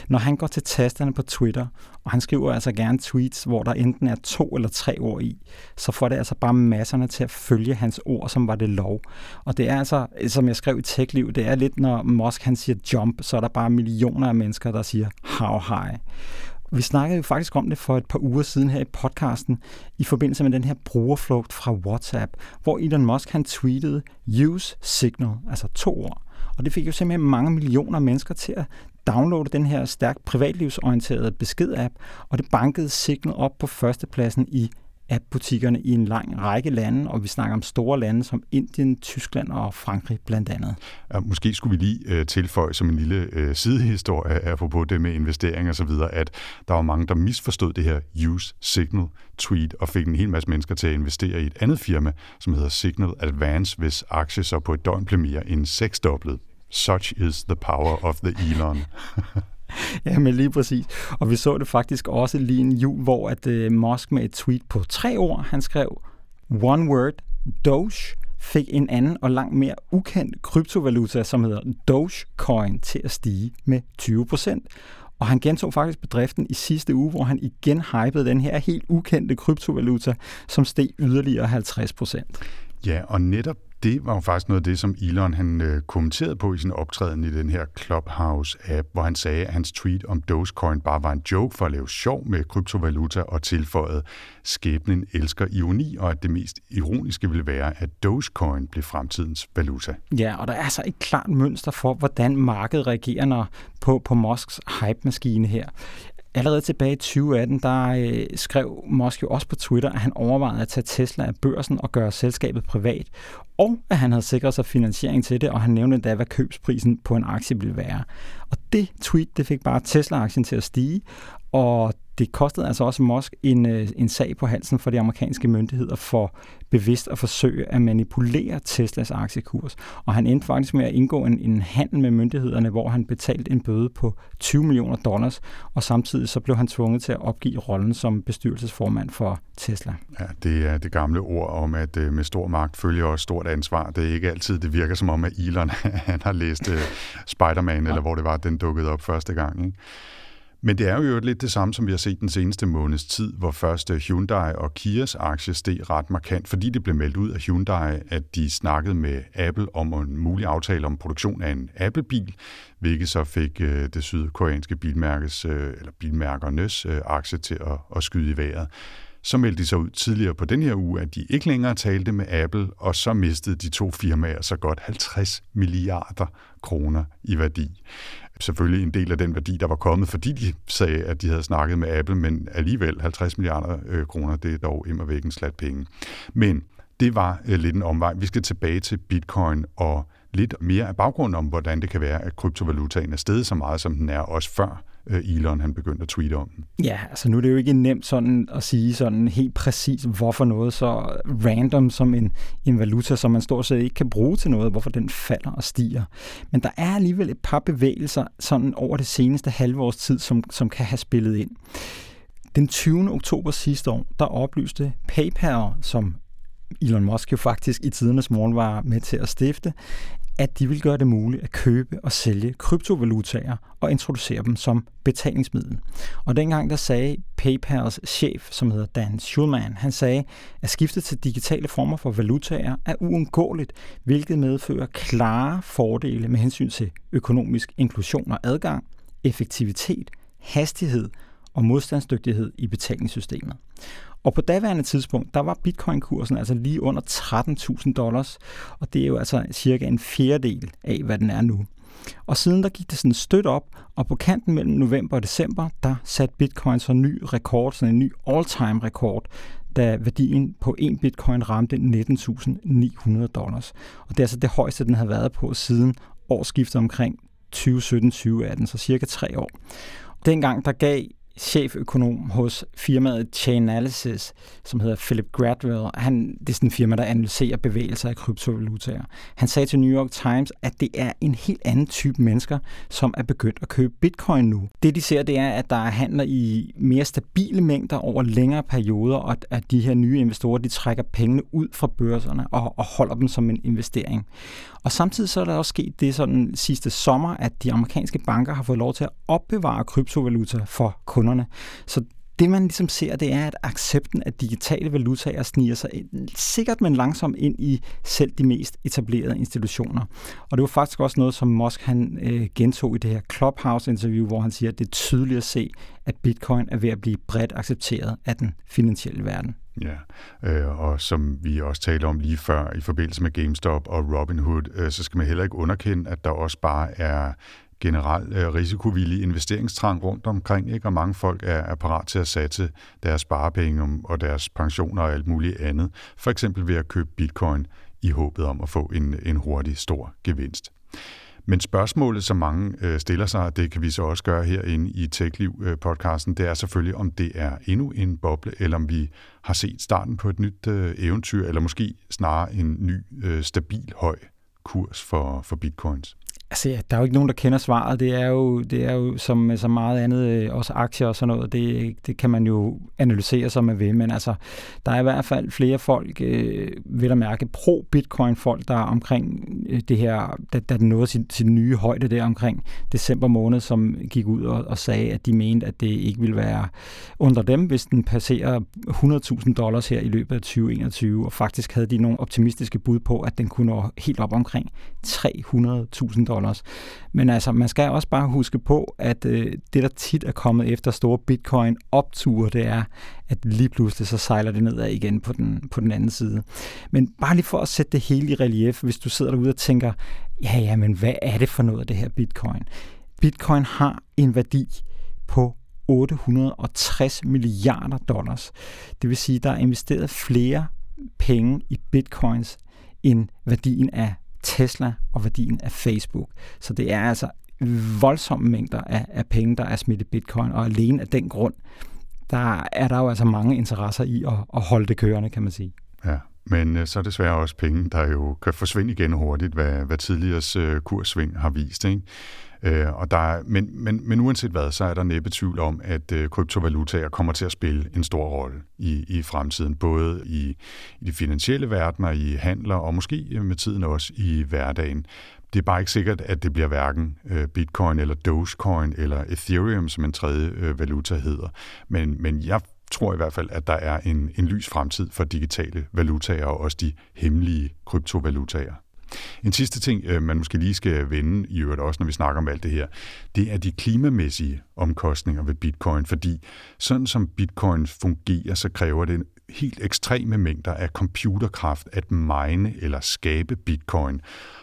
når han går til tasterne på Twitter, og han skriver altså gerne tweets, hvor der enten er to eller tre ord i, så får det altså bare masserne til at følge hans ord, som var det lov. Og det er altså, som jeg skrev i TechLiv, det er lidt, når Musk han siger jump, så er der bare millioner af mennesker, der siger how high. Vi snakkede jo faktisk om det for et par uger siden her i podcasten, i forbindelse med den her brugerflugt fra WhatsApp, hvor Elon Musk han tweetede use signal, altså to ord. Og det fik jo simpelthen mange millioner mennesker til at downloade den her stærkt privatlivsorienterede besked-app, og det bankede Signal op på førstepladsen i af butikkerne i en lang række lande, og vi snakker om store lande som Indien, Tyskland og Frankrig blandt andet. Ja, måske skulle vi lige øh, tilføje som en lille øh, sidehistorie, øh, apropos det med investering og så videre, at der var mange, der misforstod det her use signal tweet og fik en hel masse mennesker til at investere i et andet firma, som hedder Signal Advance, hvis aktie så på et døgn blev mere end seksdoblet. Such is the power of the Elon. [laughs] [laughs] ja, men lige præcis. Og vi så det faktisk også lige en jul, hvor at øh, Musk med et tweet på tre ord, han skrev One word, Doge, fik en anden og langt mere ukendt kryptovaluta, som hedder Dogecoin, til at stige med 20%. Og han gentog faktisk bedriften i sidste uge, hvor han igen hypede den her helt ukendte kryptovaluta, som steg yderligere 50 procent. Ja, og netop det var jo faktisk noget af det, som Elon han øh, kommenterede på i sin optræden i den her Clubhouse-app, hvor han sagde, at hans tweet om Dogecoin bare var en joke for at lave sjov med kryptovaluta og tilføjede, skæbnen elsker ironi, og at det mest ironiske ville være, at Dogecoin blev fremtidens valuta. Ja, og der er altså et klart mønster for, hvordan markedet reagerer på, på Musks hype-maskine her. Allerede tilbage i 2018, der øh, skrev Musk jo også på Twitter, at han overvejede at tage Tesla af børsen og gøre selskabet privat, og at han havde sikret sig finansiering til det, og han nævnte endda, hvad købsprisen på en aktie ville være. Og det tweet, det fik bare Tesla-aktien til at stige, og det kostede altså også Musk en, øh, en sag på halsen for de amerikanske myndigheder for bevidst at forsøge at manipulere Teslas aktiekurs. Og han endte faktisk med at indgå en, en handel med myndighederne, hvor han betalte en bøde på 20 millioner dollars, og samtidig så blev han tvunget til at opgive rollen som bestyrelsesformand for Tesla. Ja, det er det gamle ord om, at øh, med stor magt følger også stort ansvar. Det er ikke altid, det virker som om, at Elon [laughs] han har læst uh, Spider-Man, ja. eller hvor det var, den dukkede op første gang. Ikke? Men det er jo lidt det samme, som vi har set den seneste måneds tid, hvor først Hyundai og Kias aktie steg ret markant, fordi det blev meldt ud af Hyundai, at de snakkede med Apple om en mulig aftale om produktion af en Apple-bil, hvilket så fik øh, det sydkoreanske bilmærkes, øh, eller bilmærkernes øh, aktie til at, at skyde i vejret. Så meldte de sig ud tidligere på den her uge, at de ikke længere talte med Apple, og så mistede de to firmaer så godt 50 milliarder kroner i værdi selvfølgelig en del af den værdi, der var kommet, fordi de sagde, at de havde snakket med Apple, men alligevel 50 milliarder øh, kroner, det er dog immer væk en slat penge. Men det var øh, lidt en omvej. Vi skal tilbage til bitcoin og lidt mere af baggrunden om, hvordan det kan være, at kryptovalutaen er steget så meget, som den er også før Øh, Elon han begyndte at tweete om. Ja, altså nu er det jo ikke nemt sådan at sige sådan helt præcis, hvorfor noget så random som en, en valuta, som man stort set ikke kan bruge til noget, hvorfor den falder og stiger. Men der er alligevel et par bevægelser sådan over det seneste halve års tid, som, som kan have spillet ind. Den 20. oktober sidste år, der oplyste PayPal, som Elon Musk jo faktisk i tidernes morgen var med til at stifte, at de vil gøre det muligt at købe og sælge kryptovalutaer og introducere dem som betalingsmiddel. Og dengang der sagde PayPals chef, som hedder Dan Schulman, han sagde, at skiftet til digitale former for valutaer er uundgåeligt, hvilket medfører klare fordele med hensyn til økonomisk inklusion og adgang, effektivitet, hastighed og modstandsdygtighed i betalingssystemet. Og på daværende tidspunkt, der var bitcoin-kursen altså lige under 13.000 dollars, og det er jo altså cirka en fjerdedel af, hvad den er nu. Og siden der gik det sådan stødt op, og på kanten mellem november og december, der satte bitcoin så en ny rekord, sådan en ny all-time rekord, da værdien på en bitcoin ramte 19.900 dollars. Og det er altså det højeste, den har været på siden årsskiftet omkring 2017-2018, så cirka tre år. Dengang der gav cheføkonom hos firmaet Chainalysis, som hedder Philip Gradwell. Han, det er sådan en firma, der analyserer bevægelser af kryptovalutaer. Han sagde til New York Times, at det er en helt anden type mennesker, som er begyndt at købe bitcoin nu. Det de ser, det er, at der er handler i mere stabile mængder over længere perioder, og at de her nye investorer, de trækker pengene ud fra børserne og, og holder dem som en investering. Og samtidig så er der også sket det sådan sidste sommer, at de amerikanske banker har fået lov til at opbevare kryptovaluta for kunderne. Så det man ligesom ser, det er, at accepten af digitale valutaer sniger sig ind, sikkert men langsomt ind i selv de mest etablerede institutioner. Og det var faktisk også noget, som Musk han øh, gentog i det her Clubhouse-interview, hvor han siger, at det er tydeligt at se, at bitcoin er ved at blive bredt accepteret af den finansielle verden. Ja, øh, og som vi også talte om lige før i forbindelse med GameStop og Robinhood, øh, så skal man heller ikke underkende, at der også bare er generelt øh, risikovillig investeringstrang rundt omkring, ikke? og mange folk er, er parat til at satse deres sparepenge og deres pensioner og alt muligt andet, for eksempel ved at købe bitcoin i håbet om at få en, en hurtig, stor gevinst. Men spørgsmålet, som mange øh, stiller sig, og det kan vi så også gøre herinde i TechLiv-podcasten, øh, det er selvfølgelig, om det er endnu en boble, eller om vi har set starten på et nyt øh, eventyr, eller måske snarere en ny, øh, stabil, høj kurs for, for bitcoins. Altså, der er jo ikke nogen, der kender svaret. Det er jo, det er jo som øh, så meget andet, øh, også aktier og sådan noget, det, det kan man jo analysere, som man vil. Men altså, der er i hvert fald flere folk, øh, vil at mærke, pro-bitcoin-folk, der er omkring øh, det her, da, da den nåede sin, sin nye højde der omkring december måned, som gik ud og, og sagde, at de mente, at det ikke ville være under dem, hvis den passerer 100.000 dollars her i løbet af 2021. Og faktisk havde de nogle optimistiske bud på, at den kunne nå helt op omkring 300.000 dollars dollars. Men altså, man skal også bare huske på, at øh, det, der tit er kommet efter store bitcoin-opture, det er, at lige pludselig så sejler det nedad igen på den, på den anden side. Men bare lige for at sætte det hele i relief, hvis du sidder derude og tænker, ja, ja, men hvad er det for noget det her bitcoin? Bitcoin har en værdi på 860 milliarder dollars. Det vil sige, der er investeret flere penge i bitcoins end værdien af Tesla og værdien af Facebook. Så det er altså voldsomme mængder af, af penge, der er smidt i bitcoin, og alene af den grund, der er der jo altså mange interesser i at, at holde det kørende, kan man sige. Ja, men øh, så er det desværre også penge, der jo kan forsvinde igen hurtigt, hvad, hvad tidligere øh, kurssving har vist. Ikke? Øh, og der er, men, men, men uanset hvad, så er der næppe tvivl om, at øh, kryptovalutaer kommer til at spille en stor rolle i, i fremtiden, både i, i de finansielle verdener, i handler og måske øh, med tiden også i hverdagen. Det er bare ikke sikkert, at det bliver hverken øh, Bitcoin eller Dogecoin eller Ethereum, som en tredje øh, valuta hedder. Men, men jeg tror i hvert fald, at der er en, en lys fremtid for digitale valutaer og også de hemmelige kryptovalutaer. En sidste ting, øh, man måske lige skal vende, i øvrigt også, når vi snakker om alt det her, det er de klimamæssige omkostninger ved bitcoin, fordi sådan som bitcoin fungerer, så kræver det helt ekstreme mængder af computerkraft at mine eller skabe bitcoin.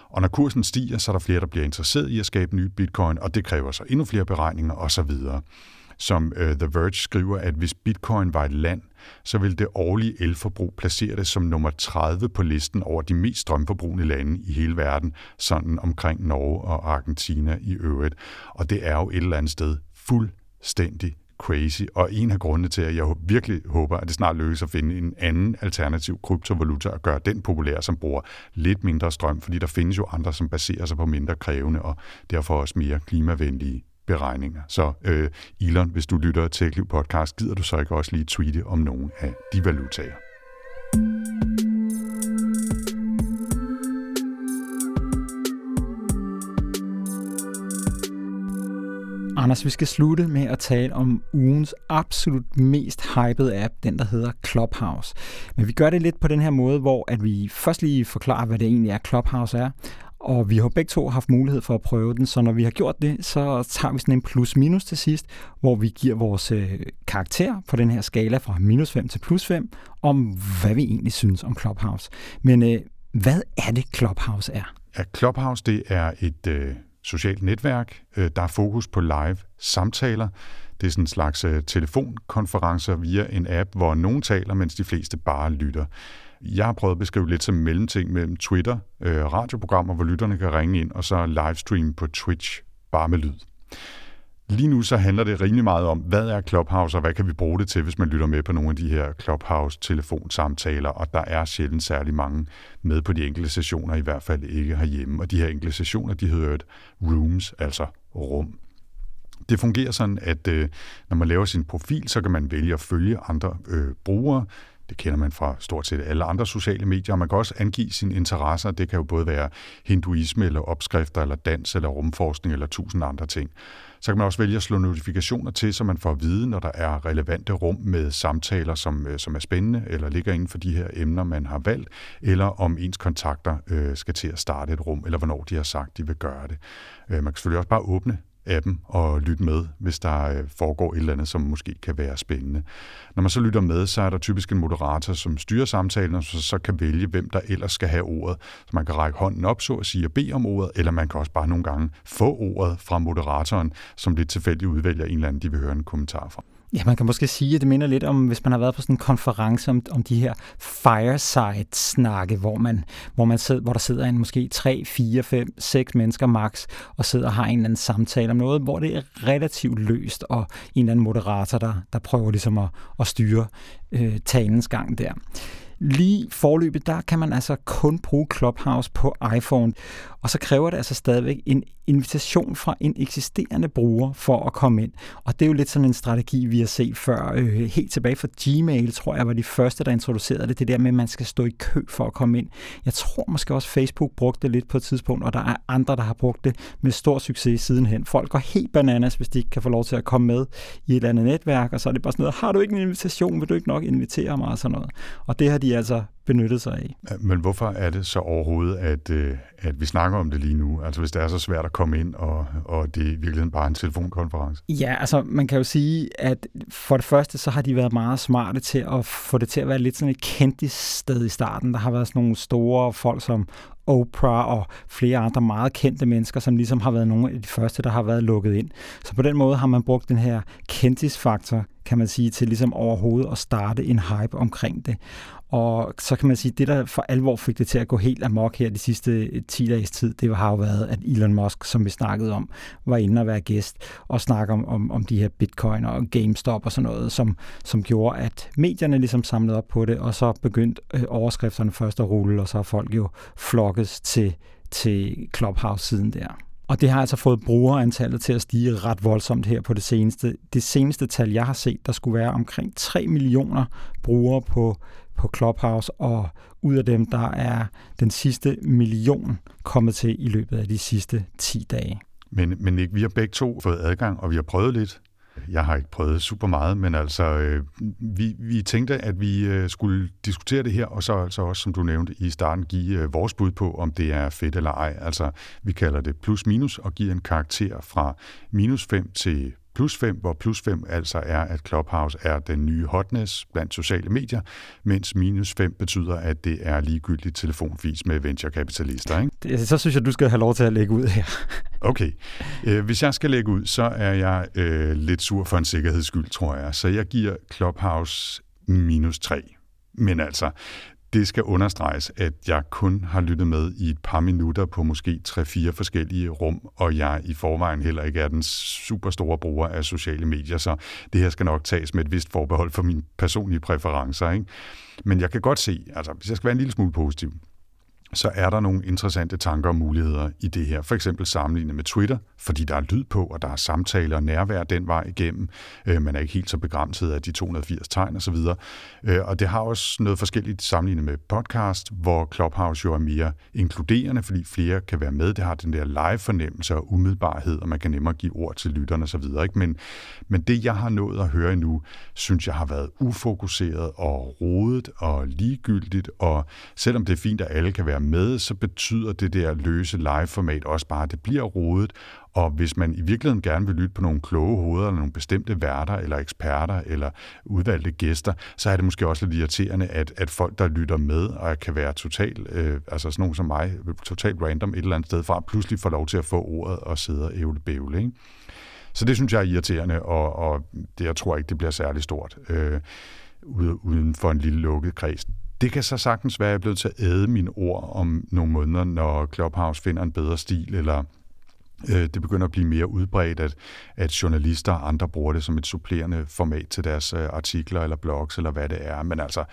Og når kursen stiger, så er der flere, der bliver interesseret i at skabe nye bitcoin, og det kræver så endnu flere beregninger osv som uh, The Verge skriver, at hvis bitcoin var et land, så vil det årlige elforbrug placere det som nummer 30 på listen over de mest strømforbrugende lande i hele verden, sådan omkring Norge og Argentina i øvrigt. Og det er jo et eller andet sted fuldstændig crazy, og en af grundene til, at jeg virkelig håber, at det snart lykkes at finde en anden alternativ kryptovaluta og gøre den populær, som bruger lidt mindre strøm, fordi der findes jo andre, som baserer sig på mindre krævende og derfor også mere klimavenlige beregninger. Så øh, Elon, hvis du lytter til Liv Podcast, gider du så ikke også lige tweete om nogle af de valutaer? Anders, vi skal slutte med at tale om ugens absolut mest hypede app, den der hedder Clubhouse. Men vi gør det lidt på den her måde, hvor at vi først lige forklarer, hvad det egentlig er, Clubhouse er, og vi har begge to haft mulighed for at prøve den, så når vi har gjort det, så tager vi sådan en plus-minus til sidst, hvor vi giver vores øh, karakter på den her skala fra minus 5 til plus 5, om hvad vi egentlig synes om Clubhouse. Men øh, hvad er det, Clubhouse er? Ja, Clubhouse det er et øh, socialt netværk, øh, der er fokus på live samtaler. Det er sådan en slags øh, telefonkonferencer via en app, hvor nogen taler, mens de fleste bare lytter. Jeg har prøvet at beskrive lidt som mellemting mellem Twitter, øh, radioprogrammer, hvor lytterne kan ringe ind, og så livestream på Twitch, bare med lyd. Lige nu så handler det rimelig meget om, hvad er Clubhouse, og hvad kan vi bruge det til, hvis man lytter med på nogle af de her Clubhouse-telefonsamtaler, og der er sjældent særlig mange med på de enkelte sessioner, i hvert fald ikke herhjemme. Og de her enkelte sessioner, de hedder et rooms, altså rum. Det fungerer sådan, at øh, når man laver sin profil, så kan man vælge at følge andre øh, brugere det kender man fra stort set alle andre sociale medier. Man kan også angive sine interesser. Det kan jo både være hinduisme, eller opskrifter, eller dans, eller rumforskning, eller tusind andre ting. Så kan man også vælge at slå notifikationer til, så man får at vide, når der er relevante rum med samtaler, som, øh, som er spændende, eller ligger inden for de her emner, man har valgt, eller om ens kontakter øh, skal til at starte et rum, eller hvornår de har sagt, de vil gøre det. Øh, man kan selvfølgelig også bare åbne appen og lytte med, hvis der øh, foregår et eller andet, som måske kan være spændende. Når man så lytter med, så er der typisk en moderator, som styrer samtalen, og så, så kan vælge, hvem der ellers skal have ordet. Så man kan række hånden op, så at sige, og bede om ordet, eller man kan også bare nogle gange få ordet fra moderatoren, som lidt tilfældigt udvælger en eller anden, de vil høre en kommentar fra. Ja, man kan måske sige, at det minder lidt om, hvis man har været på sådan en konference om, om de her fireside-snakke, hvor, man, hvor, man sidder, hvor der sidder en måske 3, 4, 5, 6 mennesker max, og sidder og har en eller anden samtale om noget, hvor det er relativt løst, og en eller anden moderator, der, der prøver ligesom at, at styre øh, talens gang der. Lige forløbet, der kan man altså kun bruge Clubhouse på iPhone, og så kræver det altså stadigvæk en invitation fra en eksisterende bruger for at komme ind. Og det er jo lidt sådan en strategi, vi har set før. Øh, helt tilbage fra Gmail, tror jeg, var de første, der introducerede det. Det der med, at man skal stå i kø for at komme ind. Jeg tror måske også, Facebook brugte det lidt på et tidspunkt, og der er andre, der har brugt det med stor succes sidenhen. Folk går helt bananas, hvis de ikke kan få lov til at komme med i et eller andet netværk, og så er det bare sådan noget, har du ikke en invitation, vil du ikke nok invitere mig og sådan noget. Og det har de altså benyttet sig af. Men hvorfor er det så overhovedet, at, øh, at vi snakker om det lige nu? Altså hvis det er så svært at komme ind, og, og det er i virkeligheden bare en telefonkonference? Ja, altså man kan jo sige, at for det første, så har de været meget smarte til at få det til at være lidt sådan et kendt sted i starten. Der har været sådan nogle store folk som Oprah og flere andre meget kendte mennesker, som ligesom har været nogle af de første, der har været lukket ind. Så på den måde har man brugt den her kendtisfaktor, kan man sige, til ligesom overhovedet at starte en hype omkring det. Og så kan man sige, at det, der for alvor fik det til at gå helt amok her de sidste øh, 10 dages tid, det har jo været, at Elon Musk, som vi snakkede om, var inde og være gæst og snakke om, om, om de her bitcoin og GameStop og sådan noget, som, som gjorde, at medierne ligesom samlede op på det, og så begyndte øh, overskrifterne først at rulle, og så har folk jo flokkes til, til Clubhouse-siden der. Og det har altså fået brugerantallet til at stige ret voldsomt her på det seneste. Det seneste tal, jeg har set, der skulle være omkring 3 millioner brugere på på Clubhouse, og ud af dem, der er den sidste million kommet til i løbet af de sidste 10 dage. Men, men ikke, vi har begge to fået adgang, og vi har prøvet lidt. Jeg har ikke prøvet super meget, men altså, øh, vi, vi tænkte, at vi øh, skulle diskutere det her, og så altså også, som du nævnte i starten, give øh, vores bud på, om det er fedt eller ej. Altså, vi kalder det plus-minus, og giver en karakter fra minus 5 til plus 5, hvor plus 5 altså er, at Clubhouse er den nye hotness blandt sociale medier, mens minus 5 betyder, at det er ligegyldigt telefonfis med venturekapitalister. Ikke? Så synes jeg, du skal have lov til at lægge ud her. [laughs] okay. Øh, hvis jeg skal lægge ud, så er jeg øh, lidt sur for en sikkerheds skyld, tror jeg. Så jeg giver Clubhouse minus 3. Men altså, det skal understreges, at jeg kun har lyttet med i et par minutter på måske 3-4 forskellige rum, og jeg i forvejen heller ikke er den super store bruger af sociale medier, så det her skal nok tages med et vist forbehold for mine personlige præferencer. Ikke? Men jeg kan godt se, altså hvis jeg skal være en lille smule positiv, så er der nogle interessante tanker og muligheder i det her. For eksempel sammenlignet med Twitter, fordi der er lyd på, og der er samtaler og nærvær den vej igennem. Øh, man er ikke helt så begrænset af de 280 tegn osv. Øh, og det har også noget forskelligt sammenlignet med podcast, hvor Clubhouse jo er mere inkluderende, fordi flere kan være med. Det har den der live-fornemmelse og umiddelbarhed, og man kan nemmere give ord til lytterne osv. Men, men det, jeg har nået at høre nu, synes jeg har været ufokuseret og rodet og ligegyldigt, og selvom det er fint, at alle kan være med, så betyder det der løse live-format også bare, at det bliver rodet, og hvis man i virkeligheden gerne vil lytte på nogle kloge hoveder, eller nogle bestemte værter, eller eksperter, eller udvalgte gæster, så er det måske også lidt irriterende, at, at folk, der lytter med, og kan være totalt, øh, altså sådan nogen som mig, totalt random et eller andet sted fra, pludselig får lov til at få ordet og sidde og ævle bævle. Ikke? Så det synes jeg er irriterende, og, og det, jeg tror ikke, det bliver særlig stort øh, uden for en lille lukket kreds. Det kan så sagtens være, at jeg er blevet til at æde mine ord om nogle måneder, når Clubhouse finder en bedre stil, eller øh, det begynder at blive mere udbredt, at, at journalister og andre bruger det som et supplerende format til deres øh, artikler eller blogs, eller hvad det er. Men altså,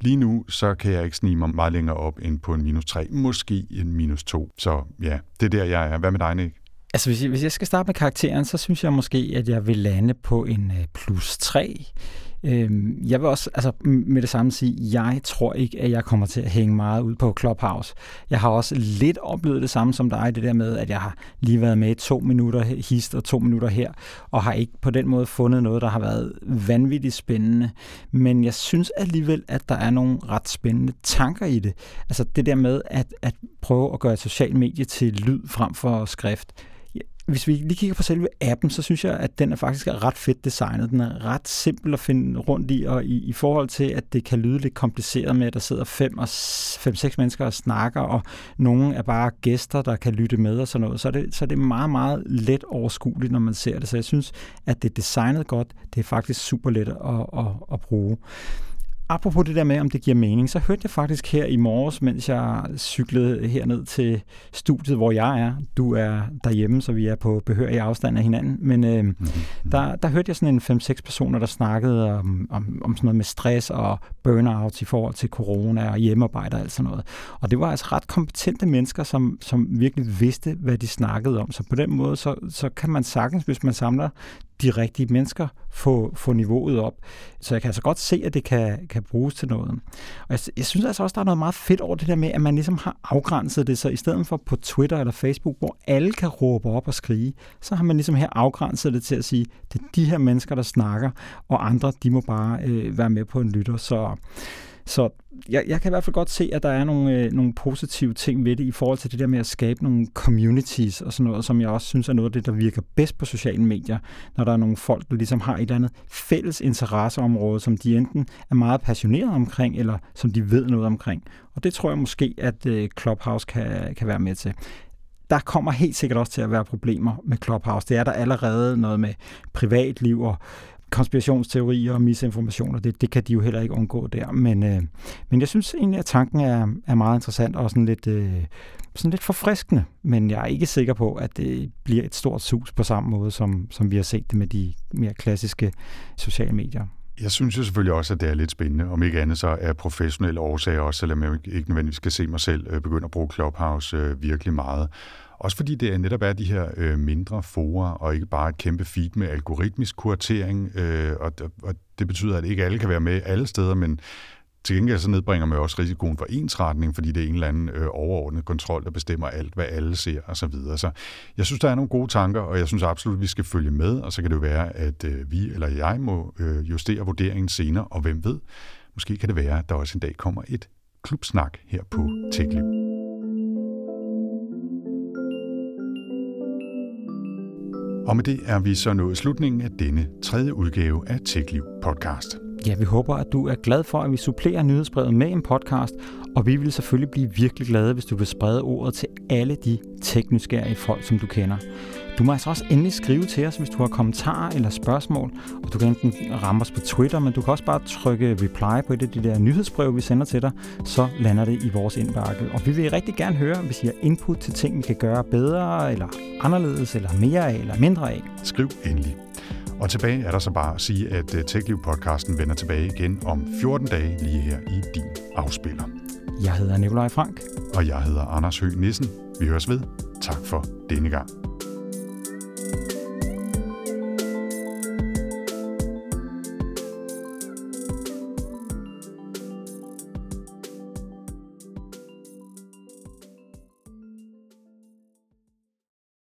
lige nu, så kan jeg ikke snige mig meget længere op end på en minus 3, måske en minus 2. Så ja, det er der, jeg er. Hvad med dig, Nick? Altså, hvis jeg, hvis jeg skal starte med karakteren, så synes jeg måske, at jeg vil lande på en øh, plus 3. Øhm, jeg vil også altså, med det samme sige, jeg tror ikke, at jeg kommer til at hænge meget ud på Clubhouse. Jeg har også lidt oplevet det samme som dig, det der med, at jeg har lige været med to minutter hist og to minutter her, og har ikke på den måde fundet noget, der har været vanvittigt spændende. Men jeg synes alligevel, at der er nogle ret spændende tanker i det. Altså det der med at, at prøve at gøre et socialt medie til lyd frem for skrift hvis vi lige kigger på selve appen, så synes jeg, at den er faktisk ret fedt designet. Den er ret simpel at finde rundt i, og i, i forhold til, at det kan lyde lidt kompliceret med, at der sidder fem og fem, seks mennesker og snakker, og nogen er bare gæster, der kan lytte med og sådan noget, så er det, så er det meget, meget let overskueligt, når man ser det. Så jeg synes, at det er designet godt. Det er faktisk super let at, at, at bruge apropos det der med, om det giver mening, så hørte jeg faktisk her i morges, mens jeg cyklede herned til studiet, hvor jeg er. Du er derhjemme, så vi er på behørig afstand af hinanden. Men øh, mm-hmm. der, der hørte jeg sådan en 5-6 personer, der snakkede om, om, om sådan noget med stress og burnout i forhold til corona og hjemmearbejde og alt sådan noget. Og det var altså ret kompetente mennesker, som, som virkelig vidste, hvad de snakkede om. Så på den måde, så, så kan man sagtens, hvis man samler de rigtige mennesker, få, få niveauet op. Så jeg kan altså godt se, at det kan, kan bruges til noget. Og jeg, jeg synes altså også, der er noget meget fedt over det der med, at man ligesom har afgrænset det, så i stedet for på Twitter eller Facebook, hvor alle kan råbe op og skrige, så har man ligesom her afgrænset det til at sige, det er de her mennesker, der snakker, og andre, de må bare øh, være med på en lytter. Så så jeg, jeg kan i hvert fald godt se, at der er nogle, øh, nogle positive ting ved det i forhold til det der med at skabe nogle communities og sådan noget, som jeg også synes er noget af det, der virker bedst på sociale medier, når der er nogle folk, der ligesom har et eller andet fælles interesseområde, som de enten er meget passionerede omkring, eller som de ved noget omkring. Og det tror jeg måske, at øh, Clubhouse kan, kan være med til der kommer helt sikkert også til at være problemer med Clubhouse. Det er der allerede noget med privatliv og konspirationsteorier og misinformationer, det, det kan de jo heller ikke undgå der. Men, øh, men jeg synes egentlig, at tanken er, er meget interessant og sådan lidt, øh, sådan lidt forfriskende. Men jeg er ikke sikker på, at det bliver et stort sus på samme måde, som, som vi har set det med de mere klassiske sociale medier. Jeg synes jo selvfølgelig også, at det er lidt spændende. Om ikke andet så er professionelle årsager også, selvom jeg ikke nødvendigvis skal se mig selv øh, begynde at bruge Clubhouse øh, virkelig meget. Også fordi det netop er de her øh, mindre fora, og ikke bare et kæmpe feed med algoritmisk kuratering, øh, og, og det betyder, at ikke alle kan være med alle steder, men til gengæld så nedbringer man også risikoen for ensretning, fordi det er en eller anden øh, overordnet kontrol, der bestemmer alt, hvad alle ser osv. Så, videre. så jeg synes, der er nogle gode tanker, og jeg synes absolut, at vi skal følge med, og så kan det jo være, at øh, vi eller jeg må øh, justere vurderingen senere, og hvem ved, måske kan det være, at der også en dag kommer et klubsnak her på TechLiv. Og med det er vi så nået slutningen af denne tredje udgave af TechLiv podcast. Ja, vi håber, at du er glad for, at vi supplerer nyhedsbrevet med en podcast, og vi vil selvfølgelig blive virkelig glade, hvis du vil sprede ordet til alle de tekniske folk, som du kender. Du må altså også endelig skrive til os, hvis du har kommentarer eller spørgsmål, og du kan enten ramme os på Twitter, men du kan også bare trykke reply på et af de der nyhedsbrev, vi sender til dig, så lander det i vores indbakke. Og vi vil rigtig gerne høre, hvis I har input til ting, vi kan gøre bedre, eller anderledes, eller mere af, eller mindre af. Skriv endelig. Og tilbage er der så bare at sige, at øh, TechLiv-podcasten vender tilbage igen om 14 dage lige her i din afspiller. Jeg hedder Nikolaj Frank. Og jeg hedder Anders Høgh Nissen. Vi høres ved. Tak for denne gang.